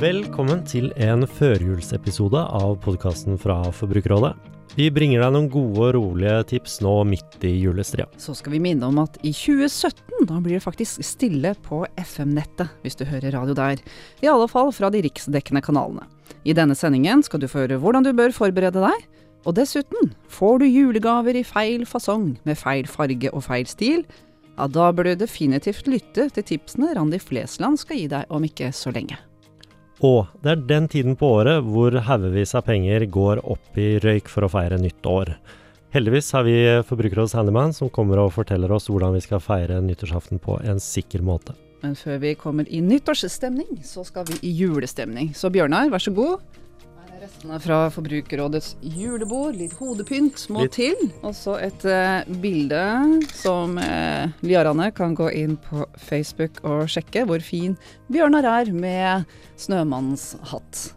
Velkommen til en førjulsepisode av podkasten fra Forbrukerrådet. Vi bringer deg noen gode og rolige tips nå midt i julestria. Så skal vi minne om at i 2017 da blir det faktisk stille på FM-nettet, hvis du hører radio der. I alle fall fra de riksdekkende kanalene. I denne sendingen skal du få høre hvordan du bør forberede deg. Og dessuten, får du julegaver i feil fasong, med feil farge og feil stil, ja, da bør du definitivt lytte til tipsene Randi Flesland skal gi deg om ikke så lenge. Og det er den tiden på året hvor haugevis av penger går opp i røyk for å feire nytt år. Heldigvis har vi Forbrukerrådets handyman som kommer og forteller oss hvordan vi skal feire nyttårsaften på en sikker måte. Men før vi kommer i nyttårsstemning, så skal vi i julestemning. Så Bjørnar, vær så god. Fra Forbrukerrådets julebord. Litt hodepynt må Litt. til. Og så et uh, bilde som uh, liarane kan gå inn på Facebook og sjekke hvor fin Bjørnar er med snømannens hatt.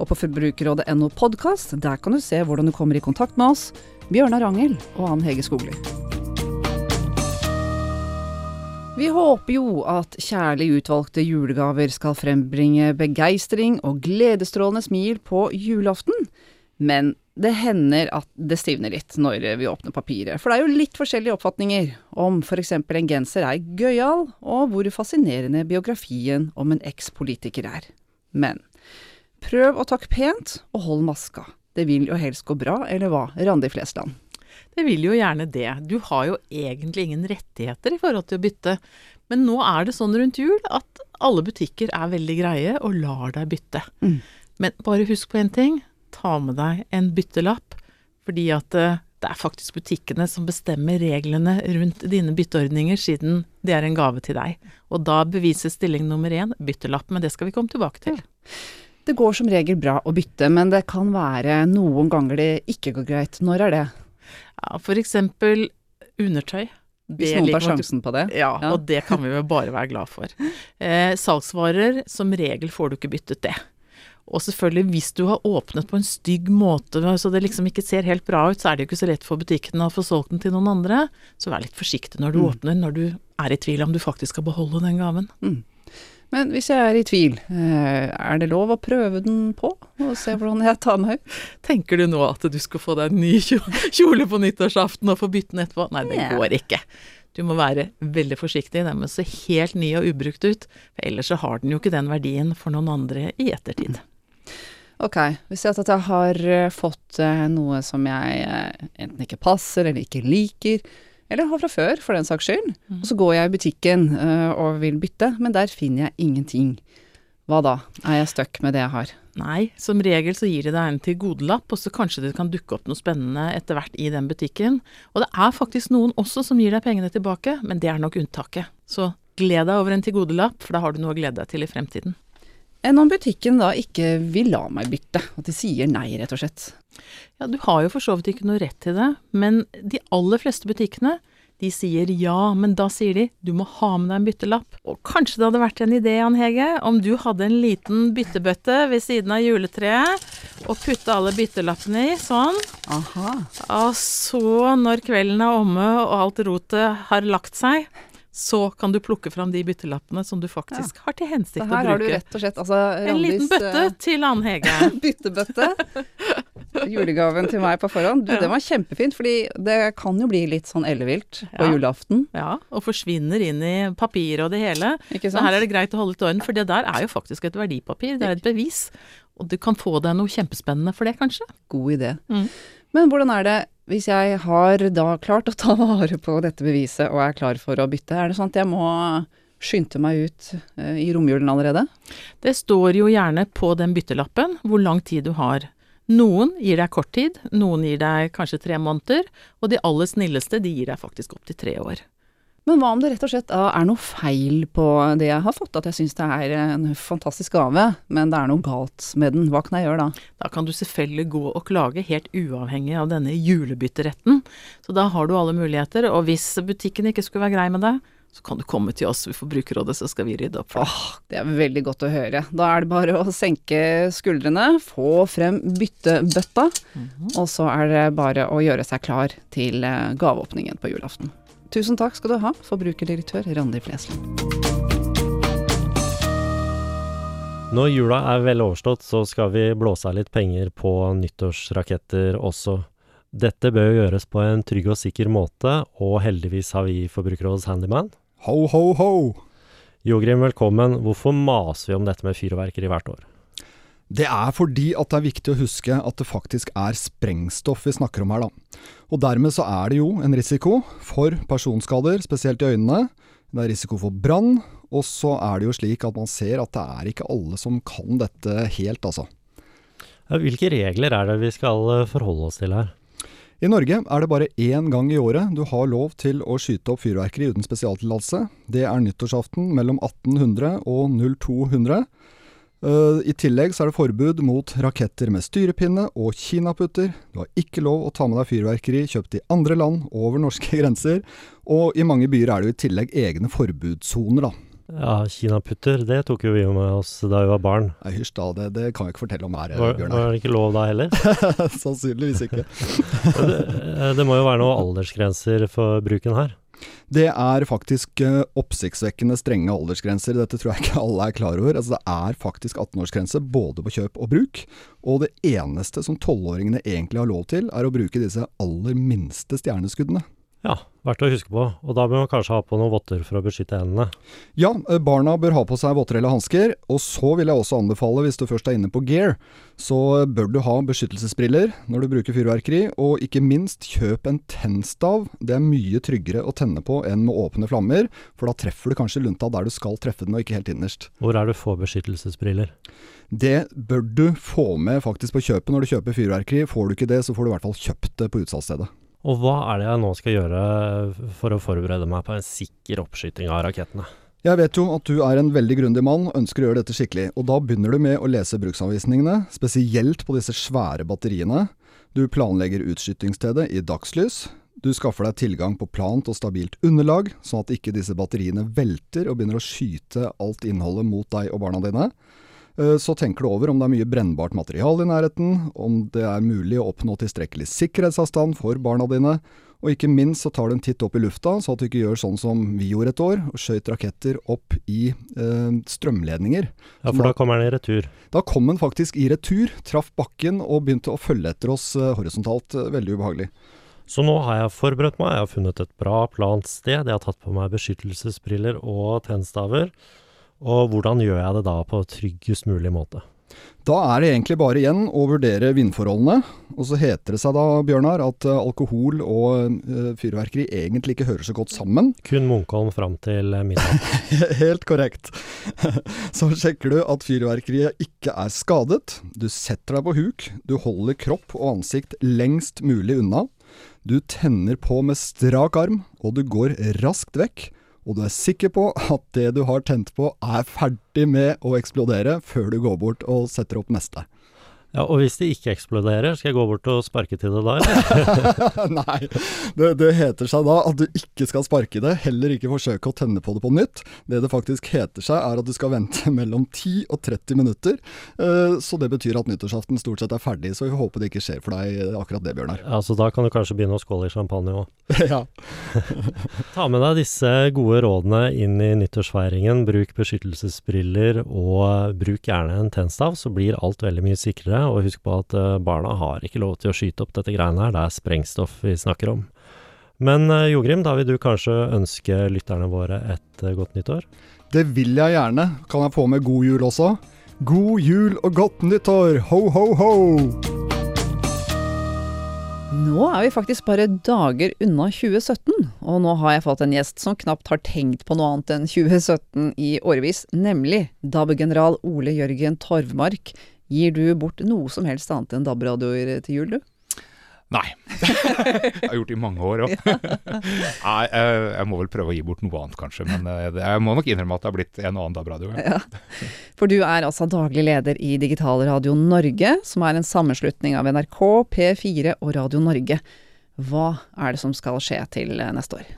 Og på forbrukerrådet.no podkast, der kan du se hvordan du kommer i kontakt med oss, Bjørnar Angel og Ann Hege Skogli. Vi håper jo at kjærlig utvalgte julegaver skal frembringe begeistring og gledesstrålende smil på julaften, men det hender at det stivner litt når vi åpner papiret, for det er jo litt forskjellige oppfatninger om f.eks. en genser er gøyal, og hvor fascinerende biografien om en ekspolitiker er. Men prøv å takke pent, og hold maska. Det vil jo helst gå bra, eller hva, Randi Flesland? Det vil jo gjerne det. Du har jo egentlig ingen rettigheter i forhold til å bytte. Men nå er det sånn rundt jul at alle butikker er veldig greie og lar deg bytte. Mm. Men bare husk på én ting. Ta med deg en byttelapp. Fordi at eh, det er faktisk butikkene som bestemmer reglene rundt dine bytteordninger, siden det er en gave til deg. Og da beviser stilling nummer én byttelapp. Men det skal vi komme tilbake til. Det går som regel bra å bytte, men det kan være noen ganger det ikke går greit. Når er det? Ja, for eksempel undertøy. Hvis noen tar sjansen på det? Ja, Ja. og det kan vi jo bare være glad for. Eh, salgsvarer, som regel får du ikke byttet det. Og selvfølgelig, hvis du har åpnet på en stygg måte, så det liksom ikke ser helt bra ut, så er det jo ikke så lett for butikken å få solgt den til noen andre. Så vær litt forsiktig når du Mm. åpner, når du er i tvil om du faktisk skal beholde den gaven. Men hvis jeg er i tvil, eh, er det lov å prøve den på? Og se hvordan jeg tar meg ut? Tenker du nå at du skal få deg en ny kjole på nyttårsaften og få bytte den etterpå? Nei, det går ikke. Du må være veldig forsiktig, den må se helt ny og ubrukt ut, for ellers så har den jo ikke den verdien for noen andre i ettertid. Ok, hvis jeg, at jeg har fått eh, noe som jeg eh, enten ikke passer eller ikke liker, eller har fra før, for den saks skyld, og så går jeg i butikken uh, og vil bytte, men der finner jeg ingenting. Hva da? Er jeg stuck med det jeg har? Nei, som regel så gir de deg en tilgodelapp, og så kanskje det kan dukke opp noe spennende etter hvert i den butikken. Og det er faktisk noen også som gir deg pengene tilbake, men det er nok unntaket. Så gled deg over en tilgodelapp, for da har du noe å glede deg til i fremtiden. Enn om butikken da ikke vil la meg bytte, at de sier nei, rett og slett. Ja, du har jo for så vidt ikke noe rett til det, men de aller fleste butikkene de sier ja, men da sier de du må ha med deg en byttelapp. Og kanskje det hadde vært en idé, Jan Hege, om du hadde en liten byttebøtte ved siden av juletreet, og putta alle byttelappene i, sånn. Aha. Og så, når kvelden er omme og alt rotet har lagt seg, så kan du plukke fram de byttelappene som du faktisk har til hensikt å her har du rett og slett altså En liten bøtte eh, til Ann Hege. byttebøtte. Julegaven til meg på forhånd. Du, Ja. det var kjempefint, fordi det kan jo bli litt sånn ellevilt på Ja. julaften. Ja, og forsvinner inn i papiret og det hele. Ikke Så her er det greit å holde litt orden, for det der er jo faktisk et verdipapir. Det er et bevis. Og du kan få deg noe kjempespennende for det, kanskje. God idé. Mm. Men hvordan er det hvis jeg har da klart å ta vare på dette beviset og er klar for å bytte? Er det sånn at jeg må skynde meg ut eh, i romjulen allerede? Det står jo gjerne på den byttelappen hvor lang tid du har. Noen gir deg kort tid, noen gir deg kanskje tre måneder, og de aller snilleste de gir deg faktisk opptil tre år. Men hva om det rett og slett er noe feil på det jeg har fått? At jeg syns det er en fantastisk gave, men det er noe galt med den. Hva kan jeg gjøre da? Da kan du selvfølgelig gå og klage helt uavhengig av denne julebytteretten. Så da har du alle muligheter, og hvis butikken ikke skulle være grei med deg, så kan du komme til oss i Forbrukerrådet, så skal vi rydde opp for deg. Åh, det er veldig godt å høre. Da er det bare å senke skuldrene, få frem byttebøtta, og så er det bare å gjøre seg klar til eh, gaveåpningen på julaften. Tusen takk skal du ha, forbrukerdirektør Randi Flesland. Når jula er vel overstått, så skal vi blåse av litt penger på nyttårsraketter også. Dette bør jo gjøres på en trygg og sikker måte, og heldigvis har vi Forbrukerrådets handyman. Ho, ho, ho! Jogrim, velkommen. Hvorfor maser vi om dette med fyrverkeri hvert år? Det er fordi at det er viktig å huske at det faktisk er sprengstoff vi snakker om her, da. Og dermed så er det jo en risiko for personskader, spesielt i øynene. Det er risiko for brann, og så er det jo slik at man ser at det er ikke alle som kan dette helt, altså. Hvilke regler er det vi skal eh, forholde oss til her? I Norge er det bare én gang i året du har lov til å skyte opp fyrverkeri uten spesialtillatelse. Det er nyttårsaften mellom 1800 og 0200. Uh, I tillegg så er det forbud mot raketter med styrepinne og kinaputter. Du har ikke lov å ta med deg fyrverkeri kjøpt i andre land over norske grenser. Og i mange byer er det jo i tillegg egne forbudssoner, da. Ja, kinaputter, det tok jo vi med oss da vi var barn. Nei, Hysj da, det, det, kan vi ikke fortelle om her, var, Bjørnar. Var det ikke lov da heller? Sannsynligvis ikke. det, eh, det, må jo være noen aldersgrenser for bruken her? Det er faktisk uh, oppsiktsvekkende strenge aldersgrenser. Dette tror jeg ikke alle er klar over. Altså, det er faktisk 18-årsgrense både på kjøp og bruk. Og det eneste som tolvåringene egentlig har lov til, er å bruke disse aller minste stjerneskuddene. Ja, verdt å huske på. Og da bør man kanskje ha på noen votter for å beskytte hendene. Ja, eh, barna bør ha på seg votter eller hansker. Og så vil jeg også anbefale, hvis du først er inne på gear, så bør du ha beskyttelsesbriller når du bruker fyrverkeri. Og ikke minst, kjøp en tennstav. Det er mye tryggere å tenne på enn med åpne flammer, for da treffer du kanskje lunta der du skal treffe den, og ikke helt innerst. Hvor er du får beskyttelsesbriller? Det bør du få med faktisk på kjøpet når du kjøper fyrverkeri. Får du ikke det, så får du i hvert fall kjøpt det på utsalgsstedet. Og hva er det jeg nå skal gjøre for å forberede meg på en sikker oppskyting av rakettene? Jeg vet jo at du er en veldig grundig mann og ønsker å gjøre dette skikkelig, og da begynner du med å lese bruksanvisningene, spesielt på disse svære batteriene. Du planlegger utskytingsstedet i dagslys. Du skaffer deg tilgang på plant og stabilt underlag, sånn at ikke disse batteriene velter og begynner å skyte alt innholdet mot deg og barna dine. Eh, så tenker du over om det er mye brennbart materiale i nærheten, om det er mulig å oppnå tilstrekkelig sikkerhetsavstand for barna dine, og ikke minst så tar du en titt opp i lufta, så at du ikke gjør sånn som vi gjorde et år, og skjøt raketter opp i eh, strømledninger. Ja, for da kommer den i retur? Da kom den faktisk i retur, traff bakken og begynte å følge etter oss eh, horisontalt. Eh, veldig ubehagelig. Så nå har jeg forberedt meg, jeg har funnet et bra plant sted, jeg har tatt på meg beskyttelsesbriller og tennstaver. Og hvordan gjør jeg det da på tryggest mulig måte? Da er det egentlig bare igjen å vurdere vindforholdene. Og så heter det seg da, Bjørnar, at uh, alkohol og uh, fyrverkeri egentlig ikke hører så godt sammen. Kun Munkholm fram til midnatt. Helt korrekt. så sjekker du at fyrverkeriet ikke er skadet. Du setter deg på huk. Du holder kropp og ansikt lengst mulig unna. Du tenner på med strak arm, og du går raskt vekk og du er sikker på at det du har tent på er ferdig med å eksplodere før du går bort og setter opp neste. Ja, Og hvis det ikke eksploderer, skal jeg gå bort og sparke til det da. Nei, det, det, heter seg da at du ikke skal sparke det, heller ikke forsøke å tenne på det på nytt. Det det faktisk heter seg er at du skal vente mellom 10 og 30 minutter. Uh, så det betyr at nyttårsaften stort sett er ferdig, så vi håper det ikke skjer for deg akkurat det, Bjørnar. Ja, Så da kan du kanskje begynne å skåle i champagne òg. ja. Ta med deg disse gode rådene inn i nyttårsfeiringen. Bruk beskyttelsesbriller, og bruk gjerne en tennstav, så blir alt veldig mye sikrere og husk på at eh, barna har ikke lov til å skyte opp dette greiene her, det er sprengstoff vi snakker om. Men eh, Jogrim, da vil du kanskje ønske lytterne våre et eh, godt nyttår? Det vil jeg gjerne. Kan jeg få med god jul også? God jul og godt nyttår! Ho, ho, ho! Nå er vi faktisk bare dager unna 2017, og nå har jeg fått en gjest som knapt har tenkt på noe annet enn 2017 i årevis, nemlig DAB-general Ole Jørgen Torvmark, Gir du bort noe som helst annet enn DAB-radioer til jul, du? Nei. jeg har gjort det i mange år òg. Nei, jeg må vel prøve å gi bort noe annet, kanskje. Men eh, jeg må nok innrømme at det har blitt en og annen DAB-radio. Ja. For du er altså daglig leder i Digitalradio Norge, som er en sammenslutning av NRK, P4 og Radio Norge. Hva er det som skal skje til neste år?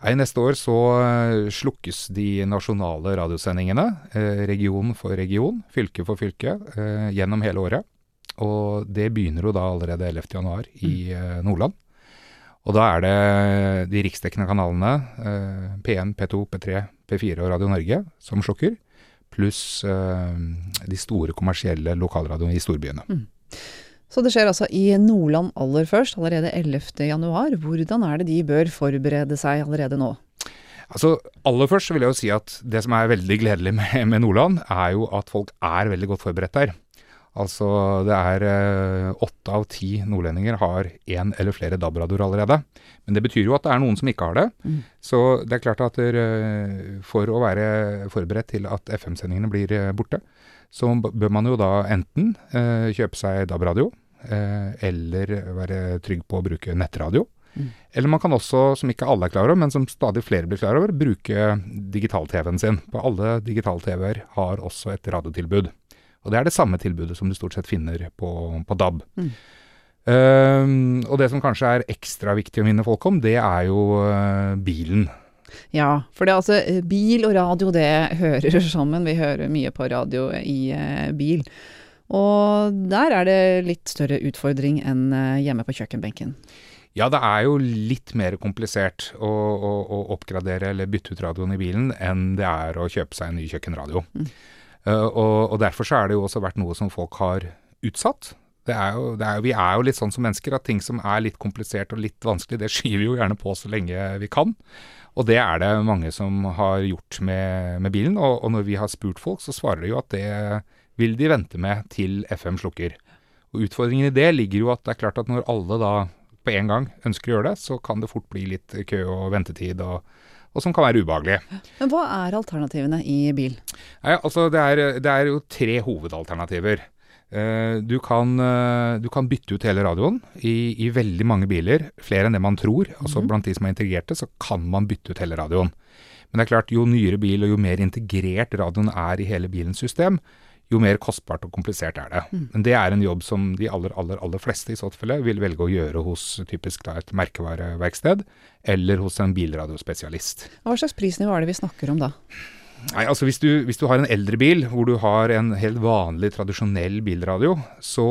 Nei, Neste år så eh, slukkes de nasjonale radiosendingene, eh, region for region, fylke for fylke, eh, gjennom hele året. Og det begynner jo da allerede 11.1 i mm. Nordland. Og da er det de riksdekkende kanalene, P1, P2, P3, P4 og Radio Norge, som slukker. pluss de store kommersielle lokalradioene i storbyene. Mm. Så det skjer altså i Nordland aller først, allerede 11. januar. Hvordan er det de bør forberede seg allerede nå? Altså, Aller først vil jeg jo si at det som er veldig gledelig med, med Nordland, er jo at folk er veldig godt forberedt der. Altså det er åtte av ti nordlendinger har én eller flere DAB-radioer allerede. Men det betyr jo at det er noen som ikke har det. Mm. Så det er klart at der, for å være forberedt til at FM-sendingene blir borte, så bør man jo da enten eh, kjøpe seg DAB-radio, eh, eller være trygg på å bruke nettradio. Mm. Eller man kan også, som ikke alle er klar over, men som stadig flere blir klar over, bruke digital-TV-en sin. På alle digital-TV-er har også et radiotilbud. Og det er det samme tilbudet som du stort sett finner på, på DAB. Mm. Um, og det som kanskje er ekstra viktig å minne folk om, det er jo uh, bilen. Ja, for det altså bil og radio det hører sammen. Vi hører mye på radio i eh, bil. Og der er det litt større utfordring enn eh, hjemme på kjøkkenbenken. Ja, det er jo litt mer komplisert å, å, å, oppgradere eller bytte ut radioen i bilen enn det er å kjøpe seg en ny kjøkkenradio. Mm. Uh, og, og, derfor så er det jo også vært noe som folk har utsatt. Det er jo, det er vi er jo litt sånn som mennesker at ting som er litt komplisert og litt vanskelig, det skyver vi jo gjerne på så lenge vi kan. Og det er det mange som har gjort med, med bilen. Og, og, når vi har spurt folk, så svarer de jo at det vil de vente med til FM slukker. Og Utfordringen i det ligger jo at det er klart at når alle da på en gang ønsker å gjøre det, så kan det fort bli litt kø og ventetid. og og som kan være ubehagelig. Men hva er alternativene i bil? Nei, altså det er, det er jo tre hovedalternativer. Eh, du kan, eh, du kan, bytte ut hele radioen i, i, veldig mange biler, flere enn det man tror. Altså mm. Blant de som er integrerte, så kan man bytte ut hele radioen. Men det er klart, jo nyere bil og jo mer integrert radioen er i hele bilens system, jo mer kostbart og komplisert er det. Mm. Men det er en jobb som de aller, aller, aller fleste i så tilfelle vil velge å gjøre hos typisk da, et merkevareverksted, eller hos en bilradiospesialist. Hva slags prisnivå er det vi snakker om da? Nei, altså hvis du, hvis du, har en eldre bil hvor du har en helt vanlig, tradisjonell bilradio, så,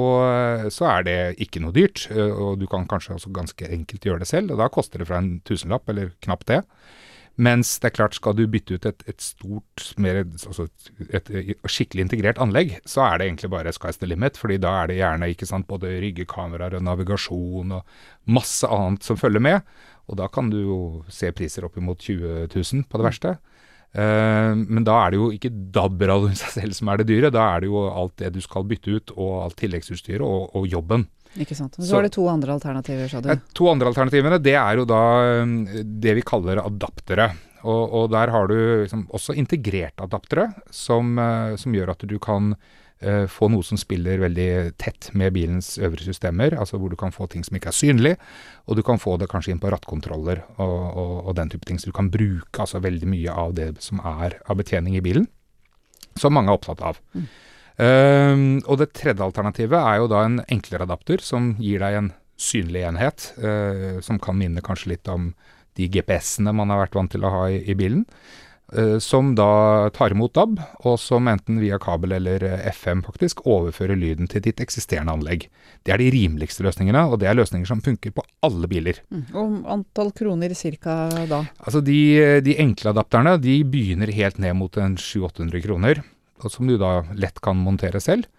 så, er det ikke noe dyrt. Eh, og du kan kanskje også ganske enkelt gjøre det selv. og Da koster det fra en tusenlapp, eller knapt det. Mens det er klart, skal du bytte ut et, et stort, mer, altså et, et, skikkelig integrert anlegg, så er det egentlig bare sky's the limit. fordi da er det gjerne ikke sant, både ryggekameraer og navigasjon og masse annet som følger med. Og da kan du jo se priser opp imot 20 000 på det verste. Uh, men da er det jo ikke DAB-radioen i seg selv som er det dyre, da er det jo alt det du skal bytte ut, og alt tilleggsutstyret, og, og jobben. Ikke sant. Så, så var det to andre alternativer, sa du. To andre alternativene, det er jo da um, det vi kaller adaptere. Og, og der har du liksom også integrerte adaptere, som, uh, som gjør at du kan få noe som spiller veldig tett med bilens øvrige systemer, altså hvor du kan få ting som ikke er synlig, og du kan få det kanskje inn på rattkontroller og, og, og den type ting. Så du kan bruke altså veldig mye av det som er av betjening i bilen, som mange er opptatt av. Mm. Uh, og det tredje alternativet er jo da en enklere adapter som gir deg en synlig enhet, uh, som kan minne kanskje litt om de GPS-ene man har vært vant til å ha i, i bilen. Eh, som da tar imot DAB, og som enten via kabel eller eh, FM faktisk overfører lyden til ditt eksisterende anlegg. Det er de rimeligste løsningene, og det er løsninger som funker på alle biler. Mm. Og antall kroner ca. da? Altså de, de, enkle adapterne de begynner helt ned mot 700-800 kroner, som du da lett kan montere selv.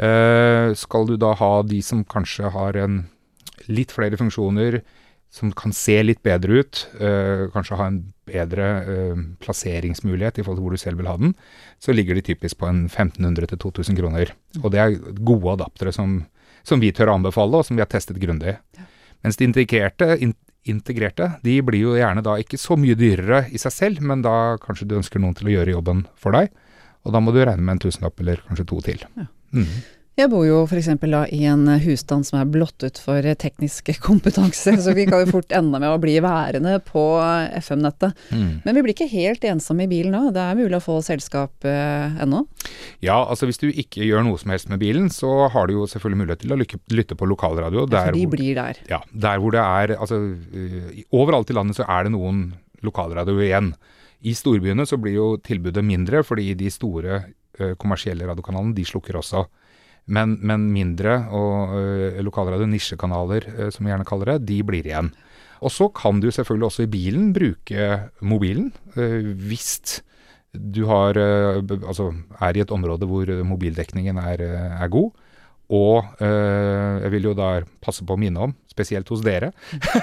Uh, skal du da ha de som kanskje har en litt flere funksjoner, som kan se litt bedre ut, øh, kanskje ha en bedre øh, plasseringsmulighet i forhold til hvor du selv vil ha den, så ligger de typisk på en 1500-2000 kroner. Og det er gode adaptere som, som, vi tør å anbefale, og som vi har testet grundig. Ja. Mens de integrerte, in, integrerte, de blir jo gjerne da ikke så mye dyrere i seg selv, men da kanskje du ønsker noen til å gjøre jobben for deg. Og da må du regne med en tusenlapp eller kanskje to til. Ja. Mm. Jeg bor jo f.eks. i en husstand som er blottet for teknisk kompetanse, så vi kan jo fort ende med å bli værende på FM-nettet. Mm. Men vi blir ikke helt ensomme i bilen nå, det er mulig å få selskap eh, ennå? Ja, altså hvis du ikke gjør noe som helst med bilen, så har du jo selvfølgelig mulighet til å lytte på lokalradio. Ja, for de blir der? Ja, der hvor det er Altså overalt i landet så er det noen lokalradio igjen. I storbyene så blir jo tilbudet mindre, fordi de store kommersielle radiokanalene de slukker også. Men, men mindre og ø, lokalradio, nisjekanaler ø, som vi gjerne kaller det, de blir igjen. Og så kan du selvfølgelig også i bilen bruke mobilen. hvis du har, eh, altså, er i et område hvor mobildekningen er, eh, er god. Og eh, jeg vil jo da passe på å minne om, spesielt hos dere,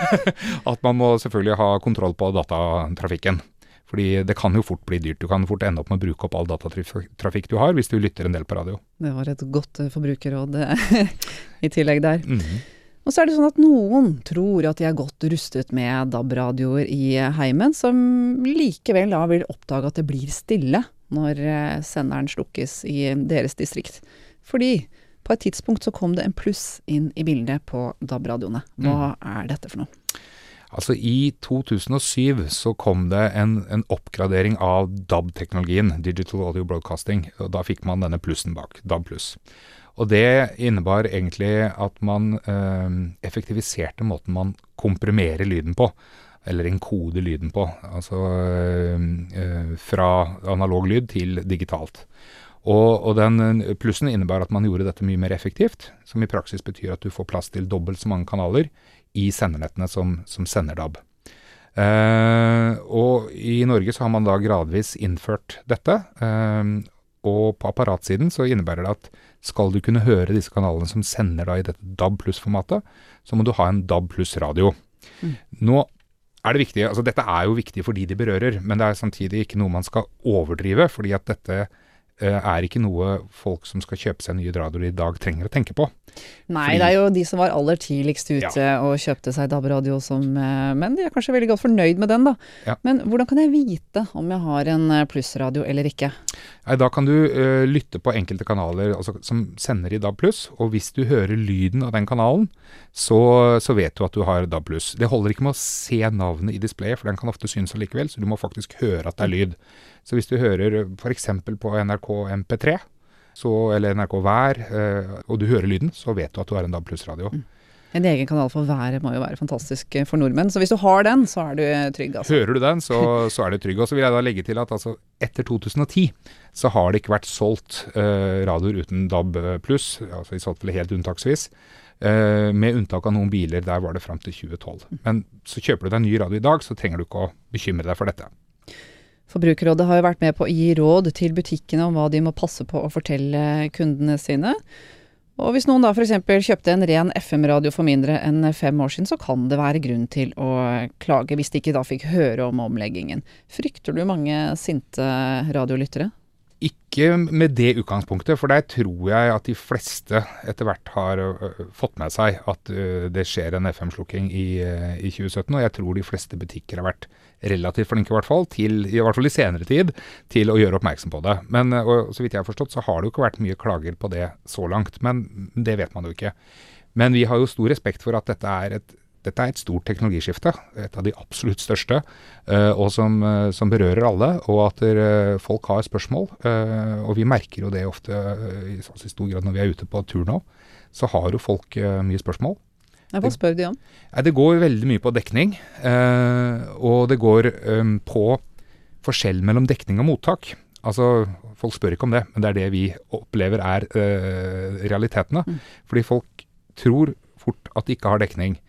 at man må selvfølgelig ha kontroll på datatrafikken. Fordi det kan jo fort bli dyrt. Du kan fort ende opp med å bruke opp all datatrafikk du har, hvis du lytter en del på radio. Det var et godt eh, forbrukerråd eh, i tillegg der. Mhm. Og så er det sånn at noen tror at de er godt rustet med DAB-radioer i heimen, som likevel da vil oppdage at det blir stille når eh, senderen slukkes i deres distrikt. Fordi på et tidspunkt så kom det en pluss inn i bildet på DAB-radioene. Hva er dette for noe? Altså I 2007 så kom det en, en oppgradering av DAB-teknologien, Digital Audio Broadcasting. og Da fikk man denne plussen bak, DAB+. Og det innebar egentlig at man eh, effektiviserte måten man komprimerer lyden på. Eller enkoder lyden på. Altså eh, eh, fra analog lyd til digitalt. Og, og den plussen innebar at man gjorde dette mye mer effektivt. Som i praksis betyr at du får plass til dobbelt så mange kanaler i sendernettene som, som sender DAB. Eh, og i Norge så har man da gradvis innført dette. Eh, og på apparatsiden så innebærer det at skal du kunne høre disse kanalene som sender da i dette DAB pluss-formatet, så må du ha en DAB pluss-radio. Mm. Nå er det viktig, altså dette er jo viktig for de de berører, men det er samtidig ikke noe man skal overdrive, fordi at dette er ikke noe folk som skal kjøpe seg nye radioer i dag trenger å tenke på. Nei, Fordi- det er jo de som var aller tidligst ute og kjøpte seg DAB-radio som eh, Men de er kanskje veldig godt fornøyd med den, da. Ja. Men hvordan kan jeg vite om jeg har en eh, plussradio eller ikke? Nei, da kan du uh, lytte på enkelte kanaler altså, som sender i DAB+, og hvis du hører lyden av den kanalen, så, så vet du at du har DAB+. Det holder ikke med å se navnet i displayet, for den kan ofte synes allikevel, så du må faktisk høre at det er lyd. Så hvis du hører f.eks. på NRK MP3, så, eller NRK Vær, eh, og du hører lyden, så vet du at du har en DAB pluss-radio. En egen kanal for været må jo være fantastisk eh, for nordmenn, så hvis du har den, så er du eh, trygg, altså. Hører du den, så, så er du trygg. Og så vil jeg da legge til at altså, etter 2010 så har det ikke vært solgt eh, radioer uten DAB pluss, altså i så fall helt unntaksvis. Uh, med unntak av noen biler, der var det fram til 2012. Men så kjøper du deg en ny radio i dag, så trenger du ikke å bekymre deg for dette. Forbrukerrådet har jo vært med på å gi råd til butikkene om hva de må passe på å fortelle kundene sine. Og hvis noen da f.eks. kjøpte en ren FM-radio for mindre enn fem år siden, så kan det være grunn til å klage hvis de ikke da fikk høre om omleggingen. Frykter du mange sinte radiolyttere? Ikke med det utgangspunktet, for der tror jeg at de fleste etter hvert har fått med seg at det skjer en FM-slukking i, i 2017. Og jeg tror de fleste butikker har vært relativt flinke, i hvert fall, til, i hvert fall i senere tid, til å gjøre oppmerksom på det. Men og, så vidt jeg har forstått, så har det jo ikke vært mye klager på det så langt. Men det vet man jo ikke. Men vi har jo stor respekt for at dette er et dette er et stort teknologiskifte, et av de absolutt største, eh, og som, eh, som berører alle. Og at eh, folk har spørsmål. og vi merker jo det ofte i, i stor grad når vi er ute på tur nå. Så har jo folk mye spørsmål. Ja, hva spør de om? Det, det går veldig mye på dekning. og det går på forskjell mellom dekning og mottak. Altså, Folk spør ikke om det, men det er det vi opplever er realitetene. Mm. Fordi folk tror fort at de ikke har dekning.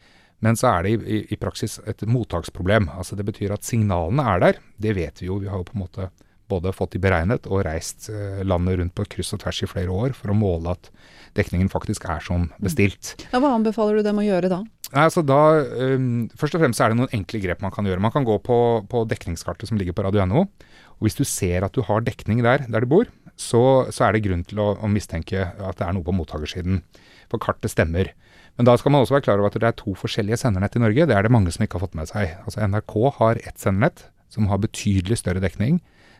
Men så er det i, i, praksis et mottaksproblem. Altså Det betyr at signalene er der. Det vet vi jo. Vi har jo på en måte både fått de beregnet og reist eh, landet rundt på kryss og tvers i flere år for å måle at dekningen faktisk er som bestilt. Ja, hva anbefaler du dem å gjøre da? Nei, altså da, um, Først og fremst er det noen enkle grep man kan gjøre. Man kan gå på, på dekningskartet som ligger på radio.no. og Hvis du ser at du har dekning der, der du bor, så, så er det grunn til å, å mistenke at det er noe på mottakersiden. For kartet stemmer. Men da skal man også være klar over at det er to forskjellige sendernett i Norge. Det er det mange som ikke har fått med seg. Altså NRK har ett sendernett som har betydelig større dekning.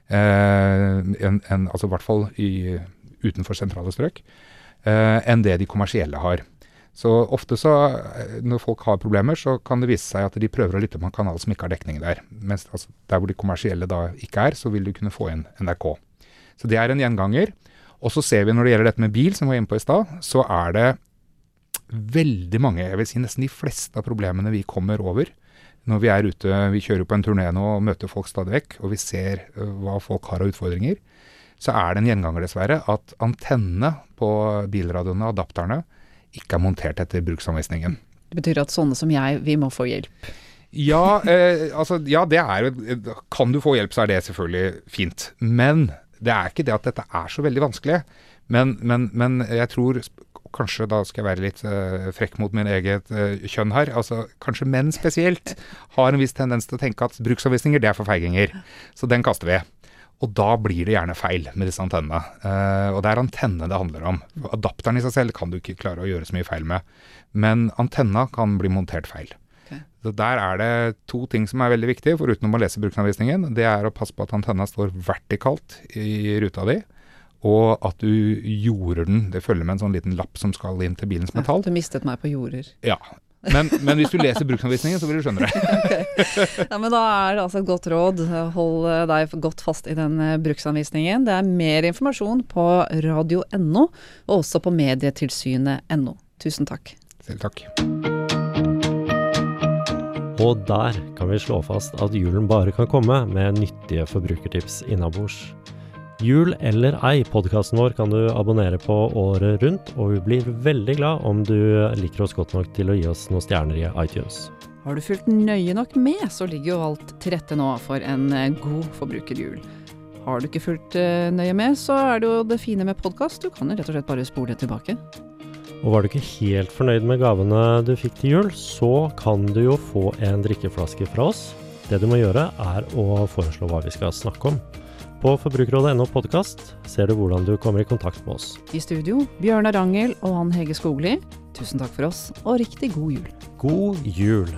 Eh, en, en, altså i hvert fall i, utenfor sentrale strøk. Eh, enn det de kommersielle har. Så ofte så, eh, når folk har problemer, så kan det vise seg at de prøver å lytte på en kanal som ikke har dekning der. Mens altså, der hvor de kommersielle da ikke er, så vil du kunne få inn NRK. Så det er en gjenganger. Og så ser vi når det gjelder dette med bil, som vi var inne på i stad, så er det veldig mange, jeg vil si nesten de fleste av problemene vi kommer over når vi er ute, vi kjører på en turné nå og møter folk stadig vekk, og vi ser hva folk har av utfordringer, så er det en gjenganger dessverre at antennene på bilradioene, adapterne, ikke er montert etter bruksanvisningen. Det betyr at sånne som jeg, vi må få hjelp. Ja, eh, altså, ja, det er jo Kan du få hjelp, så er det selvfølgelig fint. Men det er ikke det at dette er så veldig vanskelig. Men, men, men jeg tror Kanskje da skal jeg være litt uh, frekk mot min eget uh, kjønn her. Altså, kanskje menn spesielt har en viss tendens til å tenke at bruksanvisninger, det er for feiginger. Så den kaster vi. Og da blir det gjerne feil med disse antennene. Uh, og det er antennene det handler om. Adapteren i seg selv kan du ikke klare å gjøre så mye feil med. Men antenna kan bli montert feil. Ok. Så Der er det to ting som er veldig viktige, foruten å lese bruksanvisningen. Det er å passe på at antenna står vertikalt i ruta di, og at du jorder den. Det følger med en sånn liten lapp som skal inn til bilens metall. Du mistet meg på jorder. Ja. Men, men hvis du leser bruksanvisningen, så vil du skjønne det. Ja, men da er det altså et godt råd. Hold eh, deg godt fast i den eh, bruksanvisningen. Det er mer informasjon på radio.no, og også på medietilsynet.no. Tusen takk. Selv takk. Og der kan vi slå fast at julen bare kan komme med nyttige forbrukertips innabords. Jul eller ei, podkasten vår kan du abonnere på året rundt, og vi blir veldig glad om du liker oss godt nok til å gi oss noen stjerner i iTunes. Har du fulgt nøye nok med, så ligger jo alt til rette nå for en eh, god forbrukerjul. Har du ikke fulgt eh, nøye med, så er det jo det fine med podkast. Du kan jo rett og slett bare spole tilbake. Og var du ikke helt fornøyd med gavene du fikk til jul, så kan du jo få en drikkeflaske fra oss. Det du må gjøre, er å foreslå hva vi skal snakke om. På forbrukerrådet.no podkast ser du hvordan du kommer i kontakt med oss. I studio, Bjørnar Rangel og Ann Hege Skogli. Tusen takk for oss, og riktig god jul. God jul!